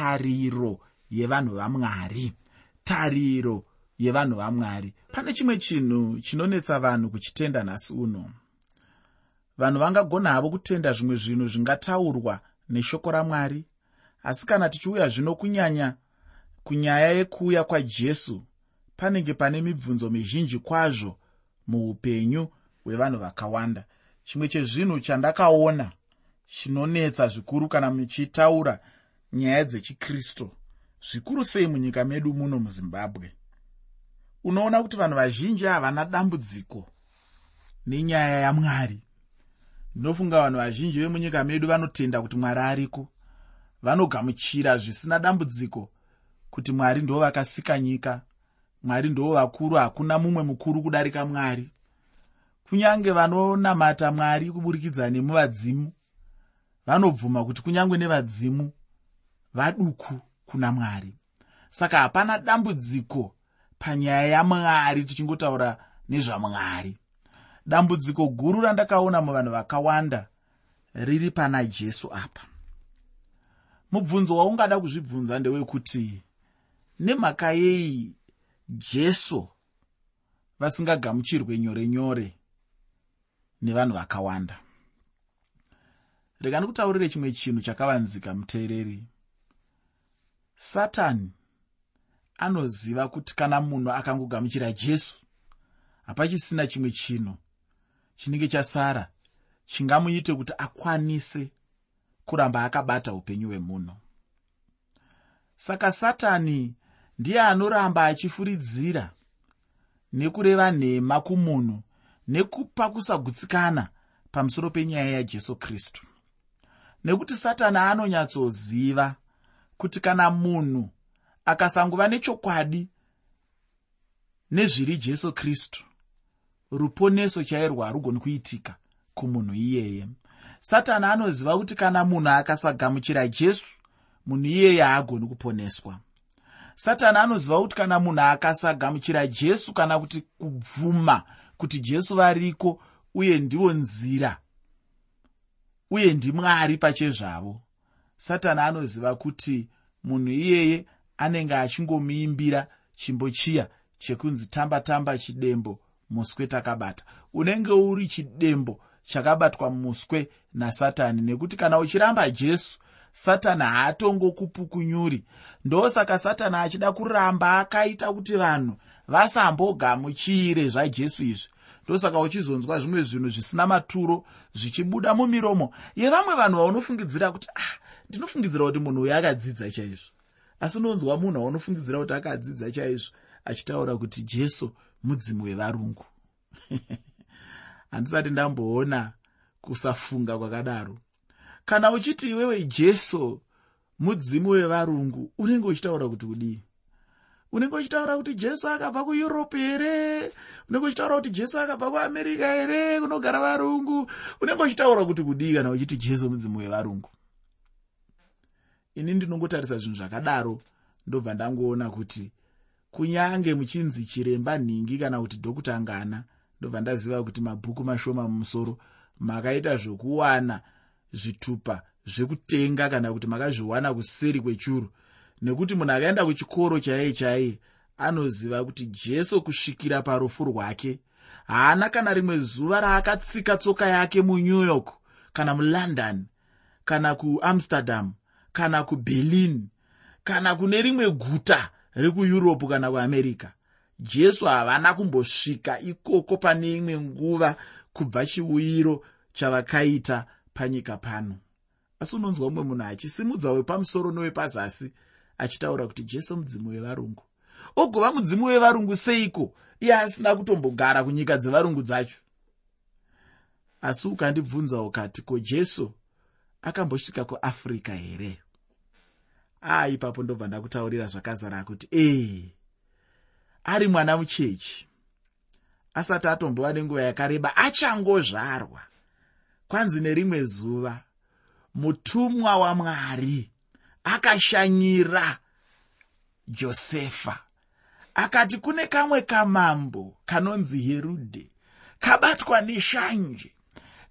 tariro yevanhu vamwari. Tariro yevanhu vamwari. Pane chimwe chinhu chinonetsa vanhu kuchitenda nhasi uno. Vanhu vangagona havo kutenda zvimwe zvinhu zvingataurwa neshoko ramwari. Asi kana tichiuya zvino kunyanya kunyaya yekuuya kwajesu panenge pane mibvunzo mizhinji kwazvo muupenyu hwevanhu vakawanda. Chimwe chezvinhu chandakaona chinonetsa zvikuru kana muchitaura nyaya dzechikristu. Zvikuru sei munyika medu muno muzimbabwe? Unoona kuti vanhu vazhinji havana dambudziko nenyaya yamwari. Ndinofunga vanhu vazhinji vemunyika medu vanotenda kuti mwari ariko. Vanogamuchira zvisina dambudziko kuti mwari ndo vakasika nyika. Mwari ndo vakuru hakuna mumwe mukuru kudarika mwari. Kunyange vanonamata mwari kuburikidza nemuvadzimu vanobvuma kuti kunyange nevadzimu vaduku kuna mwari. Saka hapana dambudziko panyaya yamwari tichingotaura nezvamwari dambudziko guru randakaona muvanhu vakawanda riri pana jesu apa. Mubvunzo waungada kuzvibvunza ndewekuti nemhaka yei jesu vasingagamuchirwe nyore nyore nevanhu vakawanda? Rega ndikutaurire chimwe chinhu chakavanzika muteereri satani anoziva kuti kana munhu akangogamuchira jesu hapachisina chimwe chinhu chinenge chasara chingamuite kuti akwanise kuramba akabata upenyu hwemunhu. Saka satani ndiye anoramba achifuridzira nekureva nhema kumunhu nekupa kusagutsikana pamusoro penyaya yajesu kristu. Nekuti satani anonyatsoziva kuti kana munhu akasangova nechokwadi nezviri jesu kristu ruponeso chairwo harugoni kuitika kumunhu iyeye. Satani anoziva kuti kana munhu akasagamuchira jesu munhu iyeye haagoni kuponeswa. Satani anoziva kuti kana munhu akasagamuchira jesu kana kuti kubvuma kuti jesu variko uye ndivo nzira uye ndimwari pachezvavo satani anoziva kuti munhu iyeye anenge achingomuimbira chimbo chiya chekunzi tamba tamba chidembo muswe takabata. Unenge uri chidembo chakabatwa muswe nasatani nekuti kana uchiramba jesu satani haatongokupukunyuri. Ndosaka satani achida kuramba akaita kuti vanhu vasambogamuchire zvajesu izvi. Ndosaka uchizonzwa zvimwe zvinhu zvisina maturo zvichibuda mumiromo yevamwe vanhu vaunofungidzira kuti ah ndinofungidzira kuti munhu uyu akadzidza chaizvo. Asi unonzwa munhu aunofungidzira kuti akadzidza chaizvo achitaura kuti jesu mudzimu wevarungu. Handisati ndamboona kusafunga kwakadaro. Kana uchiti iwewe jesu mudzimu wevarungu unenge uchitaura kuti kudii? Unenge uchitaura kuti jesu akabva kueurope here? Unenge uchitaura kuti jesu akabva kuamerica here kunogara varungu? Unenge uchitaura kuti kudii kana uchiti jesu mudzimu wevarungu ini ndinongotarisa zvinhu zvakadaro ndobva ndangoona kuti kunyange muchinzi chiremba nhingi kana kuti dhokuta ngana ndobva ndaziva kuti mabhuku mashoma mumusoro makaita zvokuwana zvitupa zvekutenga kana kuti makazviwana kuseri kwechuru. Nekuti munhu akaenda kuchikoro chaiye chaiye anoziva kuti jesu kusvikira parufu rwake haana kana rimwe zuva raakatsika tsoka yake munew york kana mulondon kana kuamsterdam kana kuberlin kana kune rimwe guta rekueurope kana kuamerica. Jesu havana kumbosvika ikoko pane imwe nguva kubva chiuyiro chavakaita panyika pano. Asi unonzwa mumwe munhu achisimudza wepamusoro newepazasi achitaura kuti jesu mudzimu wevarungu. Ogova mudzimu wevarungu seiko? Iye asina kutombogara kunyika dzevarungu dzacho. Asi ukandibvunza ukati ko jesu akambosvika kuafrica here? Aa ipapo ndobva ndakutaurira zvakazara kuti ee ari mwana muchechi. Asati atombova nenguva yakareba achangozvarwa. Kwanzi nerimwe zuva mutumwa wamwari akashanyira josefa. Akati kune kamwe kamambo kanonzi herudhe kabatwa neshanje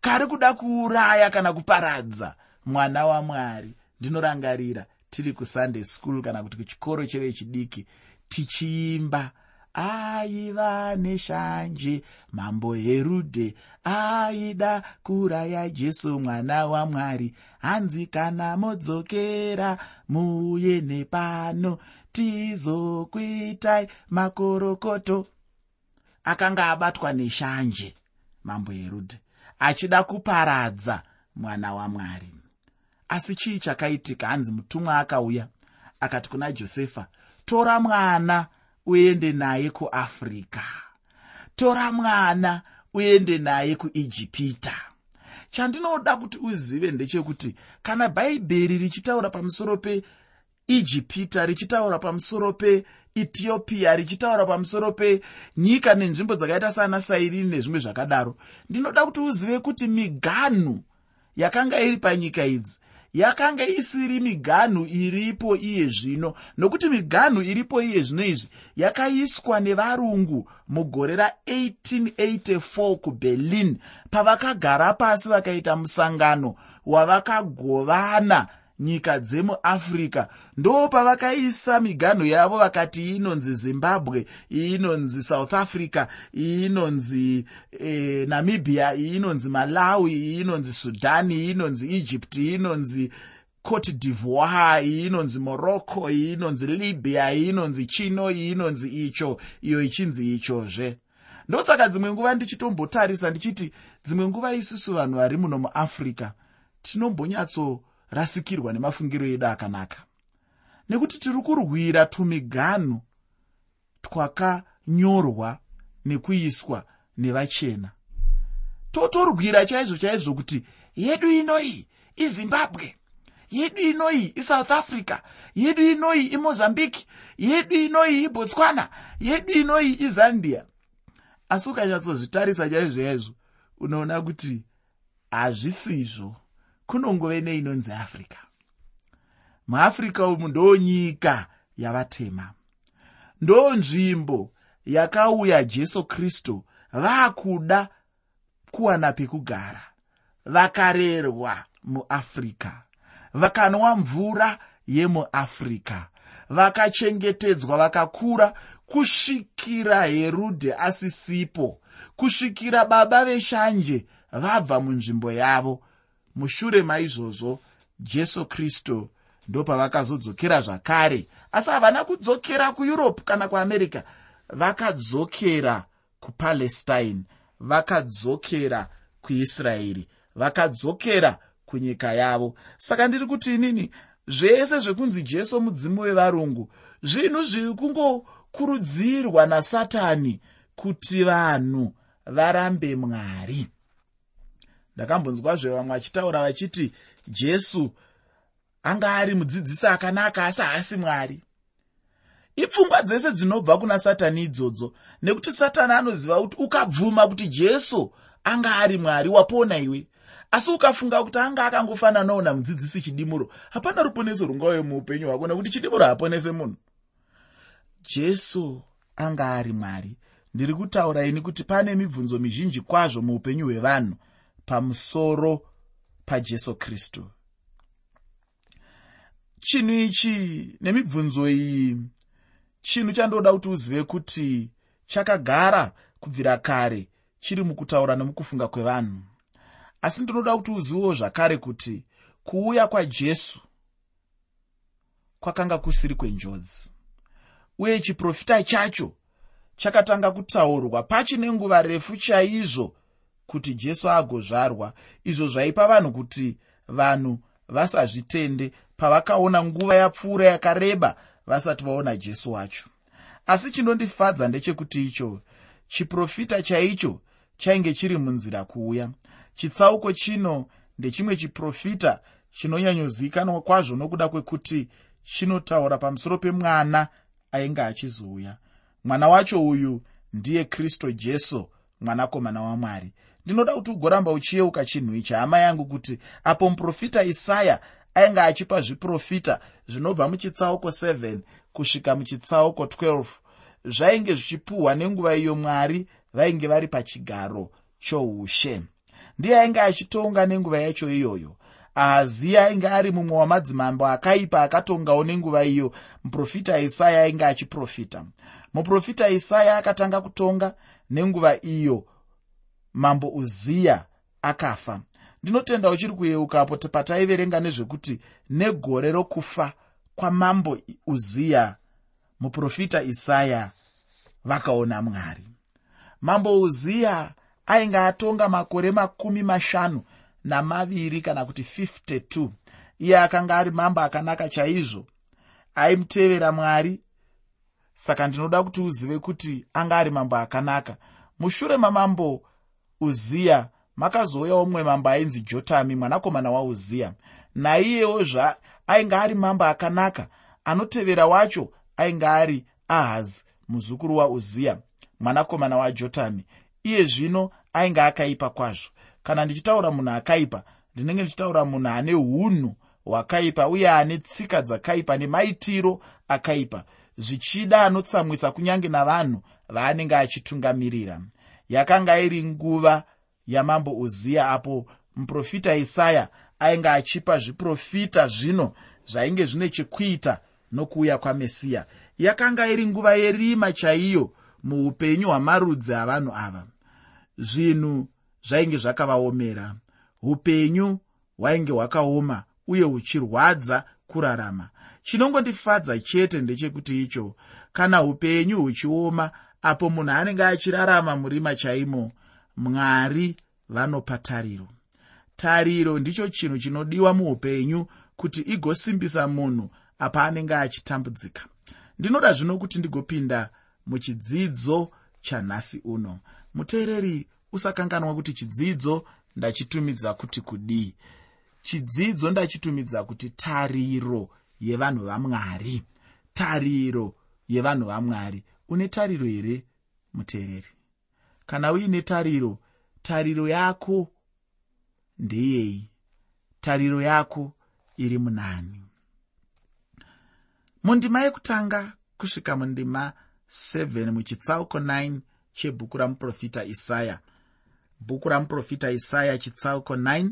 kari kuda kuuraya kana kuparadza mwana wamwari. Ndinorangarira tiri kusunday school kana kuti kuchikoro chevechidiki tichiimba. Aiva neshanje mambo herudhe aida kuraya jesu mwana wamwari. Hanzi kana modzokera muye nepano tizokuitai makorokoto. Akanga abatwa neshanje mambo herudhe achida kuparadza mwana wamwari asi chii chakaitika? Hanzi mutumwa akauya akati kuna josefa tora mwana uende naye kuafrica tora mwana uende naye kuijipita. Chandinoda kuti uzive ndechekuti kana bhaibheri richitaura pamusoro peijipita richitaura pamusoro peethiopia richitaura pamusoro penyika nenzvimbo dzakaita sana sairini nezvimwe zvakadaro. Ndinoda kuti uzive kuti miganhu yakanga iri panyika idzi yakanga isiri miganhu iripo iye zvino nokuti miganhu iripo iye zvino izvi yakaiswa nevarungu mugore ra1884 kuberlin pavakagara pasi vakaita musangano wavakagovana nyika dzemuafrica ndo pavakaisa miganho yavo vakati inonzi zimbabwe iyi inonzi south africa iyi inonzi e, namibia iyi inonzi malawi iyi inonzi sudan iyi inonzi egypt iyi inonzi cote divoir iyi inonzi morocco iyi inonzi libya iyi inonzi chino iyi inonzi icho iyo ichinzi ichozve. Ndosaka dzimwe nguva ndichitombotarisa ndichiti dzimwe nguva isusu vanhu vari muno muafrica tinombonyatso rasikirwa nemafungiro edu akanaka. Nekuti tiri kurwira tumiganhu twakanyorwa nekuiswa nevachena. Totorwira chaizvo chaizvo kuti yedu inoyi izimbabwe yedu inoyi isouth africa yedu inoyi imozambique yedu inoyi ibotswana yedu inoyi izambia. Asi ukanyatsozvitarisa chaizvo chaizvo unoona kuti hazvisizvo kunongove neinonzi africa muafrica umu ndo nyika yavatema. Ndo nzvimbo yakauya jesu kristu vaakuda kuwana pekugara vakarerwa muafrica vakanwa mvura yemuafrica vakachengetedzwa vakakura kusvikira herudhe asisipo kusvikira baba veshanje vabva munzvimbo yavo mushure maizvozvo jesu kristu ndopavakazodzokera zvakare. Asi havana kudzokera kueurope kana kuamerica vakadzokera kupalestine vakadzokera kuisraeri vakadzokera kunyika yavo. Saka ndiri kuti inini zvese zvekunzi jesu mudzimu wevarungu zvinhu zviri kungokurudzirwa nasatani kuti vanhu varambe mwari ndakambonzwazve vamwe vachitaura vachiti jesu anga ari mudzidzisi akanaka asi haasi mwari. Ipfungwa dzese dzinobva kuna satani idzodzo nekuti satani anoziva kuti ukabvuma kuti jesu anga ari mwari wapona iwe. Asi ukafunga kuti anga akangofananawo namudzidzisi chidimuro hapana ruponeso rungauye muupenyu hwako nekuti chidimuro haponese munhu. Jesu anga ari mwari. Ndiri kutaura ini kuti pane mibvunzo mizhinji kwazvo muupenyu hwevanhu pamusoro pajesu kristu. Chinhu ichi nemibvunzo iyi chinhu chandoda kuti uzive kuti chakagara kubvira kare chiri mukutaura nemukufunga kwevanhu. Asi ndinoda kuti uzivewo zvakare kuti kuuya kwajesu kwakanga kusiri kwenjodzi. Uye chiprofita chacho chakatanga kutaurwa pachine nguva refu chaizvo kuti jesu agozvarwa. Izvo zvaipa vanhu kuti vanhu vasazvitende. Pavakaona nguva yapfuura yakareba vasati vaona jesu wacho. Asi chinondifadza ndechekuti icho chiprofita chaicho chainge chiri munzira kuuya. Chitsauko chino ndechimwe chiprofita chinonyanyozivikanwa kwazvo nokuda kwekuti chinotaura pamusoro pemwana ainge achizouya mwana wacho uyu ndiye kristu jesu mwanakomana wamwari ndinoda kuti ugoramba uchiyeuka chinhu ichi hama yangu kuti apo muprofita isaya ainge achipa zviprofita zvinobva muchitsauko 7 kusvika muchitsauko 12 zvainge zvichipuhwa nenguva iyo mwari vainge vari pachigaro choushe. Ndiye ainge achitonga nenguva yacho iyoyo. Ahaziya ainge ari mumwe wamadzimambo akaipa akatongawo nenguva iyo muprofita isaya ainge achiprofita. Muprofita isaya akatanga kutonga nenguva iyo mambo uziya akafa. Ndinotenda uchiri kuyeukapo pataiverenga nezvekuti negore rokufa kwamambo uziya muprofita isaya vakaona mwari. Mambo uziya ainge atonga makore makumi mashanu namaviri kana kuti 52 iye akanga ari mambo akanaka chaizvo. Aimutevera mwari. Saka ndinoda kuti uzive kuti anga ari mambo akanaka. Mushure mamambo uziya makazouyawo mumwe mambo ainzi jotami mwanakomana wauziya. Naiyewo zva ainge ari mambo akanaka anotevera wacho ainge ari ahazi muzukuru wauziya mwanakomana wajotami. Iye zvino ainge akaipa kwazvo. Kana ndichitaura munhu akaipa ndinenge ndichitaura munhu ane unhu hwakaipa uye ane tsika dzakaipa nemaitiro akaipa zvichida anotsamwisa kunyange navanhu vaanenge achitungamirira yakanga iri nguva yamambo uziya apo muprofita isaya ainge achipa zviprofita zvino zvainge zvine chekuita nokuuya kwamesiya. Yakanga iri nguva yerima chaiyo muupenyu hwamarudzi avanhu ava. Zvinhu zvainge zvakavaomera. Upenyu hwainge hwakaoma uye huchirwadza kurarama. Chinongondifadza chete ndechekuti icho kana upenyu huchioma apo munhu anenge achirarama murima chaimo mwari vanopa tariro. Tariro ndicho chinhu chinodiwa muupenyu kuti igosimbisa munhu apa anenge achitambudzika. Ndinoda zvino kuti ndigopinda muchidzidzo chanhasi uno. Muteereri usakanganwa kuti chidzidzo ndachitumidza kuti kudii? Chidzidzo ndachitumidza kuti tariro yevanhu vamwari. Tariro yevanhu vamwari une tariro here muteereri? Kana uine tariro tariro yako ndeyei? Tariro yako iri munani? Mundima yekutanga kusvika mundima 7 muchitsauko 9 chebhuku ramuprofita isaya. Bhuku ramuprofita isaya chitsauko 9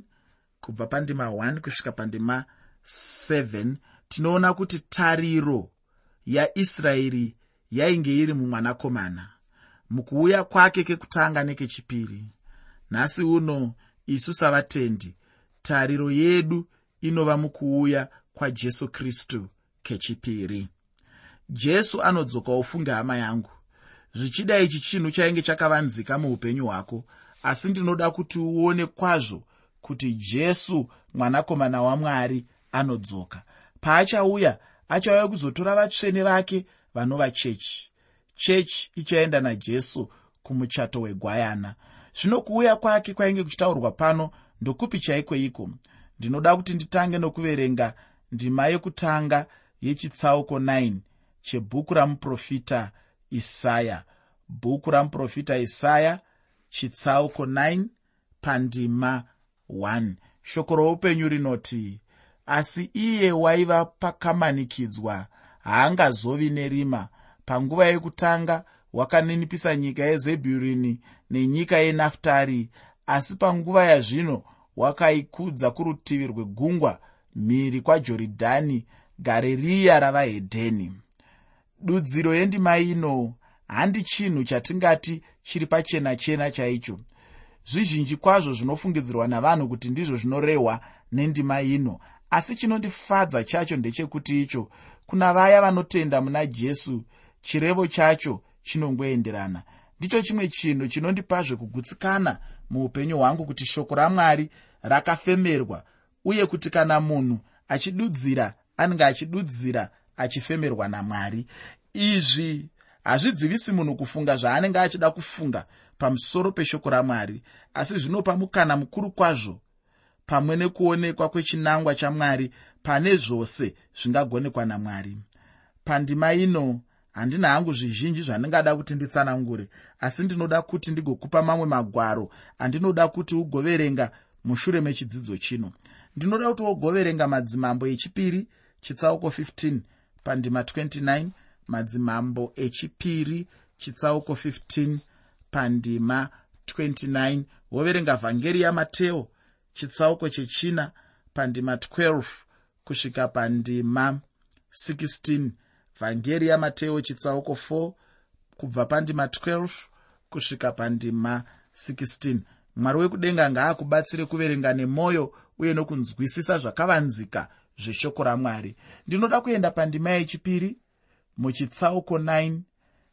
kubva pandima 1 kusvika pandima 7 tinoona kuti tariro yaisraeri yainge iri mumwanakomana. Mukuuya kwake kekutanga nekechipiri. Nhasi uno isu savatendi tariro yedu inova mukuuya kwajesu kristu kechipiri. Jesu anodzoka ufunge hama yangu. Zvichida ichi chinhu chainge chakavanzika muupenyu hwako asi ndinoda kuti uone kwazvo kuti jesu mwanakomana wamwari anodzoka. Paachauya achauya kuzotora vatsvene vake vanova chechi. Chechi ichaenda najesu kumuchato wegwayana. Zvino kuuya kwake kwainge kuchitaurwa pano ndokupi chaiko iko? Ndinoda kuti nditange nokuverenga ndima yekutanga yechitsauko 9 chebhuku ramuprofita isaya. Bhuku ramuprofita isaya chitsauko 9 pandima 1 shoko roupenyu rinoti asi iye waiva pakamanikidzwa haangazovi nerima. Panguva yekutanga wakaninipisa nyika yezebhurini nenyika yenaftari asi panguva yazvino wakaikudza kurutivi rwegungwa mhiri kwajorodhani gareriya ravahedheni. Dudziro yendima ino handi chinhu chatingati chiri pachena chena chaicho. Zvizhinji kwazvo zvinofungidzirwa navanhu kuti ndizvo zvinorehwa nendima ino asi chinondifadza chacho ndechekuti icho kuna vaya vanotenda muna jesu chirevo chacho chinongoenderana. Ndicho chimwe chinhu chinondipazve kugutsikana muupenyu hwangu kuti shoko ramwari rakafemerwa uye kuti kana munhu achidudzira anenge achidudzira achifemerwa namwari. Izvi hazvidzivisi munhu kufunga zvaanenge achida kufunga pamusoro peshoko ramwari asi zvinopa mukana mukuru kwazvo pamwe nekuonekwa kwechinangwa chamwari pane zvose zvingagonekwa namwari. Pandima ino handina hangu zvizhinji zvandingada kuti nditsanangure asi ndinoda kuti ndigokupa mamwe magwaro andinoda kuti ugoverenga mushure mechidzidzo chino. Ndinoda kuti wogoverenga madzimambo echipiri chitsauko 15 pandima 29 madzimambo echipiri chitsauko 15 pandima 29 woverenga vhangeri yamateo chitsauko chechina pandima 12 kusvika pandima 16 vhangeri yamateo chitsauko 4 kubva pandima 12 kusvika pandima 16 mwari wekudenga ngaakubatsire kuverenga nemwoyo uye nokunzwisisa zvakavanzika zveshoko ramwari. Ndinoda kuenda pandima yechipiri muchitsauko 9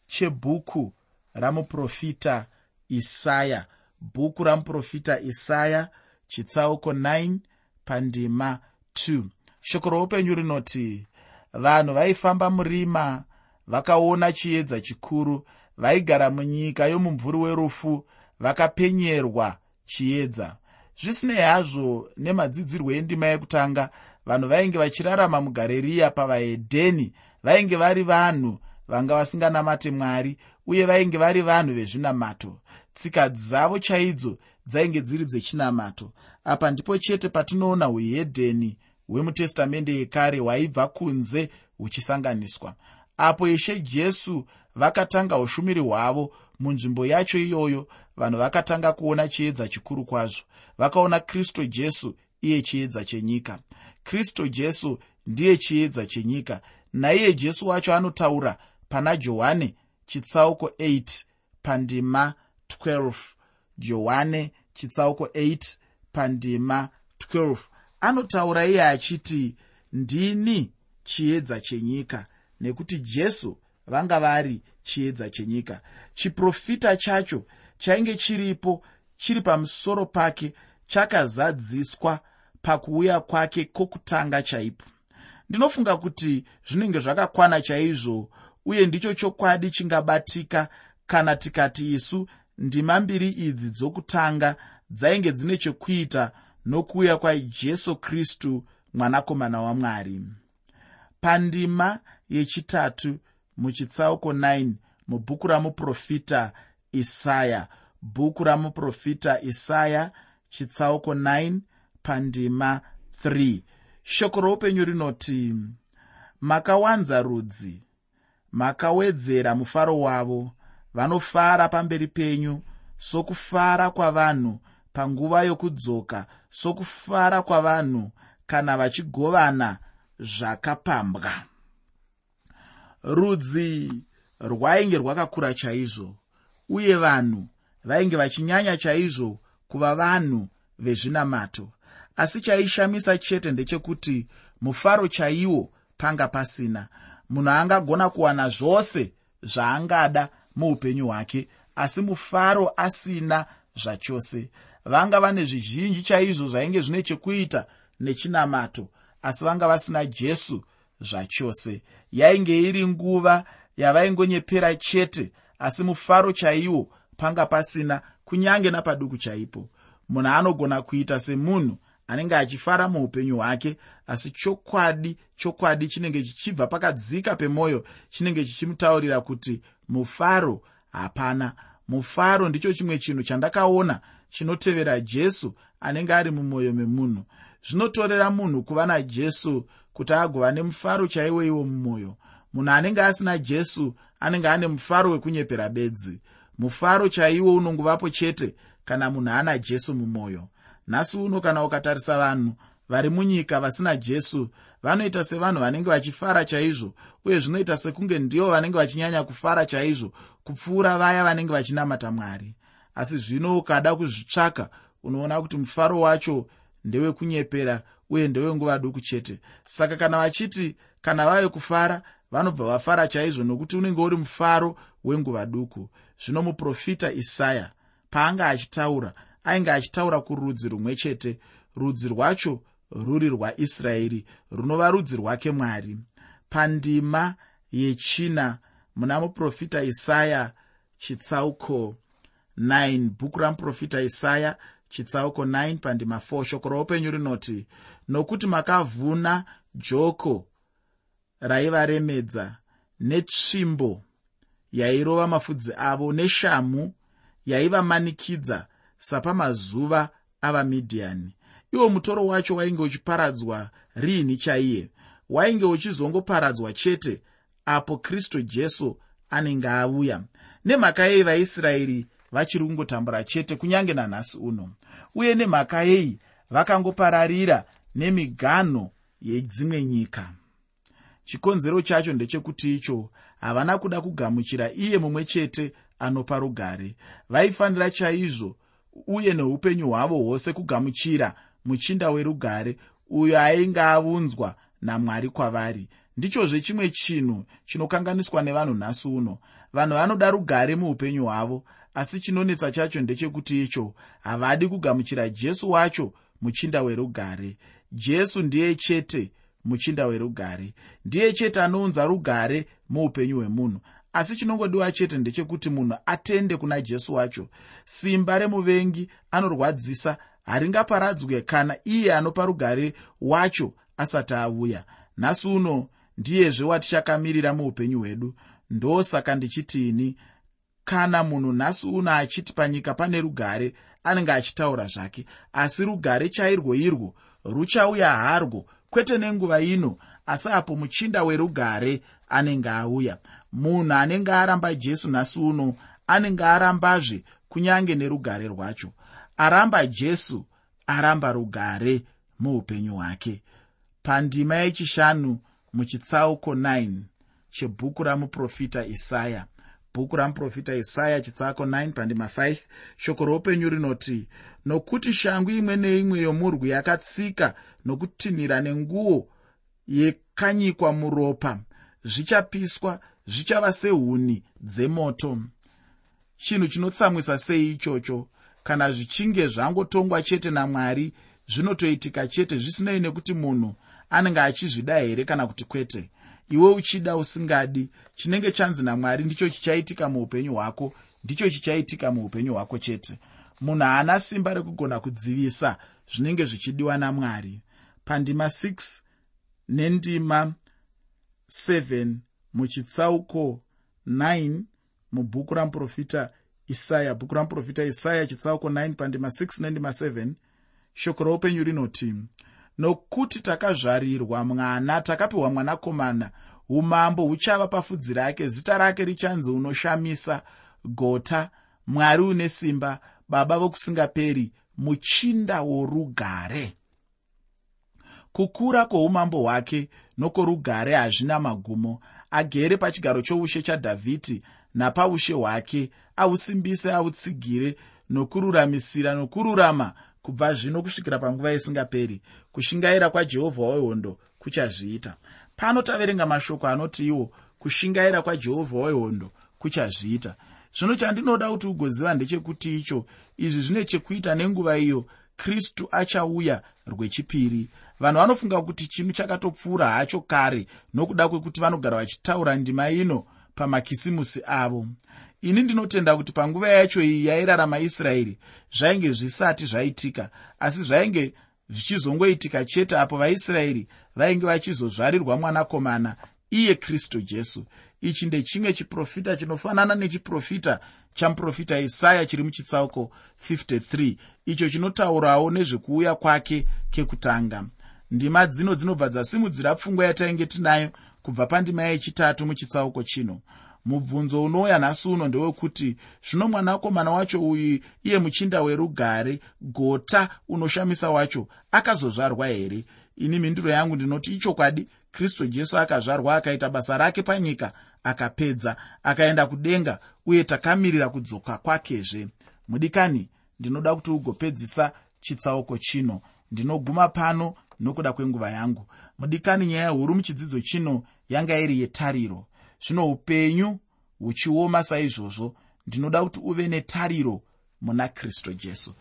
chebhuku ramuprofita isaya. Bhuku ramuprofita isaya chitsauko 9 pandima 2 shoko roupenyu rinoti vanhu vaifamba murima vakaona chiedza chikuru vaigara munyika yomumvuri werufu vakapenyerwa chiedza. Zvisinei hazvo nemadzidzirwo endima yekutanga vanhu vainge vachirarama mugareriya pavahedheni vainge vari vanhu vanga vasinganamate mwari uye vainge vari vanhu vezvinamato. Tsika dzavo chaidzo dzainge dziri dzechinamato. Apa ndipo chete patinoona uhedheni hwemutestamende yekare hwaibva kunze huchisanganiswa apo ishe jesu vakatanga ushumiri hwavo munzvimbo yacho iyoyo vanhu vakatanga kuona chiedza chikuru kwazvo. Vakaona kristu jesu iye chiedza chenyika. Kristu jesu ndiye chiedza chenyika. Naiye jesu wacho anotaura pana johani chitsauko 8 pandima 12 johani chitsauko 8 pandima 12 anotaura iye achiti ndini chiedza chenyika nekuti jesu vanga vari chiedza chenyika. Chiprofita chacho chainge chiripo chiri pamusoro pake chakazadziswa pakuuya kwake kwokutanga chaipo. Ndinofunga kuti zvinenge zvakakwana chaizvo uye ndicho chokwadi chingabatika kana tikati isu ndima mbiri idzi dzokutanga dzainge dzine chekuita nokuuya kwajesu kristu mwanakomana wamwari pandima yechitatu muchitsauko 9 mubhuku ramuprofita isaya. Bhuku ramuprofita isaya chitsauko 9 pandima 3 shoko roupenyu rinoti makawanza rudzi makawedzera mufaro wavo vanofara pamberi penyu sokufara kwavanhu panguva yokudzoka sokufara kwavanhu kana vachigovana zvakapambwa. Rudzi rwainge rwakakura chaizvo uye vanhu vainge vachinyanya chaizvo kuva vanhu vezvinamato. Asi chaishamisa chete ndechekuti mufaro chaiwo panga pasina. Munhu angagona kuwana zvose zvaangada muupenyu hwake asi mufaro asina zvachose vanga vane zvizhinji chaizvo zvainge zvine chekuita nechinamato asi vanga vasina jesu zvachose. Yainge iri nguva yavaingonyepera chete asi mufaro chaiwo panga pasina kunyange napaduku chaipo. Munhu anogona kuita semunhu anenge achifara muupenyu hwake asi chokwadi chokwadi chinenge chichibva pakadzika pemwoyo chinenge chichimutaurira kuti mufaro hapana. Mufaro ndicho chimwe chinhu chandakaona chinotevera jesu anenge ari mumwoyo memunhu. Zvinotorera munhu kuva najesu kuti agova nemufaro chaiwoiwo mumwoyo. Munhu anenge asina jesu anenge ane mufaro wekunyepera bedzi. Mufaro chaiwo unongovapo chete kana munhu ana jesu mumwoyo. Nhasi uno kana ukatarisa vanhu vari munyika vasina jesu vanoita sevanhu vanenge vachifara chaizvo uye zvinoita sekunge ndivo vanenge vachinyanya kufara chaizvo kupfuura vaya vanenge vachinamata mwari asi zvino ukada kuzvitsvaka unoona kuti mufaro wacho ndewekunyepera uye ndewenguva duku chete. Saka kana vachiti kana vave kufara vanobva vafara chaizvo nokuti unenge uri mufaro wenguva duku. Zvino muprofita isaya paanga achitaura ainge achitaura kurudzi rumwe chete rudzi rwacho rwuri rwaisraeri runova rudzi rwake mwari. Pandima yechina muna muprofita isaya chitsauko 9 bhuku ramuprofita isaya chitsauko 9 pandima 4 shoko roupenyu rinoti nokuti makavhuna joko raivaremedza netsvimbo yairova mafudzi avo neshamhu yaivamanikidza sapamazuva avamidhiani iwo mutoro wacho wainge uchiparadzwa riini chaiye? Wainge uchizongoparadzwa chete apo kristu jesu anenge auya? Nemhaka yei vaisraeri vachiri kungotambura chete kunyange nanhasi uno. Uye nemhaka yei vakangopararira nemiganho yedzimwe nyika. Chikonzero chacho ndechekuti icho havana kuda kugamuchira iye mumwe chete anopa rugare. Vaifanira chaizvo uye neupenyu hwavo hwose kugamuchira muchinda werugare uyo ainge aunzwa namwari kwavari. Ndichozve chimwe chinhu chinokanganiswa nevanhu nhasi uno. Vanhu vanoda rugare muupenyu hwavo asi chinonetsa chacho ndechekuti icho havadi kugamuchira jesu wacho muchinda werugare. Jesu ndiye chete muchinda werugare. Ndiye chete anounza rugare muupenyu hwemunhu. Asi chinongodiwa chete ndechekuti munhu atende kuna jesu wacho. Simba remuvengi anorwadzisa haringaparadzwe kana iye anopa rugare wacho asati auya. Nhasi uno ndiyezve watichakamirira muupenyu hwedu. Ndosaka ndichitini kana munhu nhasi uno achiti panyika pane rugare anenge achitaura zvake. Asi rugare chairwo irwo ruchauya harwo kwete nenguva ino asi apo muchinda werugare anenge auya. Munhu anenge aramba jesu nhasi uno anenge arambazve kunyange nerugare rwacho. Aramba jesu aramba rugare muupenyu hwake. Pandima yechishanu muchitsauko 9 chebhuku ramuprofita isaya bhuku ramuprofita isaya chitsauko 9 pandima 5 shoko roupenyu rinoti nokuti shangu imwe neimwe yomurwi yakatsika nokutinhira nenguo yekanyikwa muropa zvichapiswa zvichava sehuni dzemoto. Chinhu chinotsamwisa sei ichocho? Kana zvichinge zvangotongwa chete namwari zvinotoitika chete zvisinei nekuti munhu anenge achizvida here kana kuti kwete iwe uchida usingadi chinenge chanzi namwari ndicho chichaitika muupenyu hwako ndicho chichaitika muupenyu hwako chete. Munhu haana simba rekugona kudzivisa zvinenge zvichidiwa namwari. Pandima 6 nendima 7 muchitsauko 9 mubhuku ramuprofita isaya. Bhuku ramuprofita isaya chitsauko 9 pandima 6 nendima 7 shoko roupenyu rinoti nokuti takazvarirwa mwana takapiwa mwanakomana umambo huchava pafudzi rake zita rake richanzi unoshamisa gota mwari une simba baba vokusingaperi muchinda worugare. Kukura kwoumambo hwake nokworugare hazvina magumo. Agere pachigaro choushe chadhavhidhi napaushe hwake ahusimbise ahutsigire nokururamisira nokururama kubva zvino kusvikira panguva isingaperi kushingaira kwajehovha wehondo kuchazviita. Pano taverenga mashoko anoti iwo kushingaira kwajehovha wehondo kuchazviita. Zvino chandinoda kuti ugoziva ndechekuti icho izvi zvine chekuita nenguva iyo kristu achauya rwechipiri. Vanhu vanofunga kuti chinhu chakatopfuura hacho kare nokuda kwekuti vanogara vachitaura ndima ino pamakisimusi avo ini ndinotenda kuti panguva yacho iyi yairarama israeri zvainge zvisati zvaitika asi zvainge zvichizongoitika chete apo vaisraeri vainge vachizozvarirwa mwanakomana iye kristu jesu. Ichi ndechimwe chiprofita chinofanana nechiprofita chamuprofita isaya chiri muchitsauko 53 icho chinotaurawo nezvekuuya kwake kekutanga. Ndima dzino dzinobva dzasimudzira pfungwa yatainge tinayo kubva pandima yechitatu muchitsauko chino mubvunzo unouya nhasi uno ndewekuti zvino mwanakomana wacho uyu iye muchinda werugare gota unoshamisa wacho akazozvarwa here? Ini mhinduro yangu ndinoti ichokwadi kristu jesu akazvarwa akaita basa rake panyika akapedza akaenda kudenga uye takamirira kudzoka kwakezve. Mudikani ndinoda kuti ugopedzisa chitsauko chino. Ndinoguma pano nokuda kwenguva yangu. Mudikani nyaya huru muchidzidzo chino yanga iri yetariro zvino upenyu huchioma saizvozvo. Ndinoda kuti uve netariro muna kristu jesu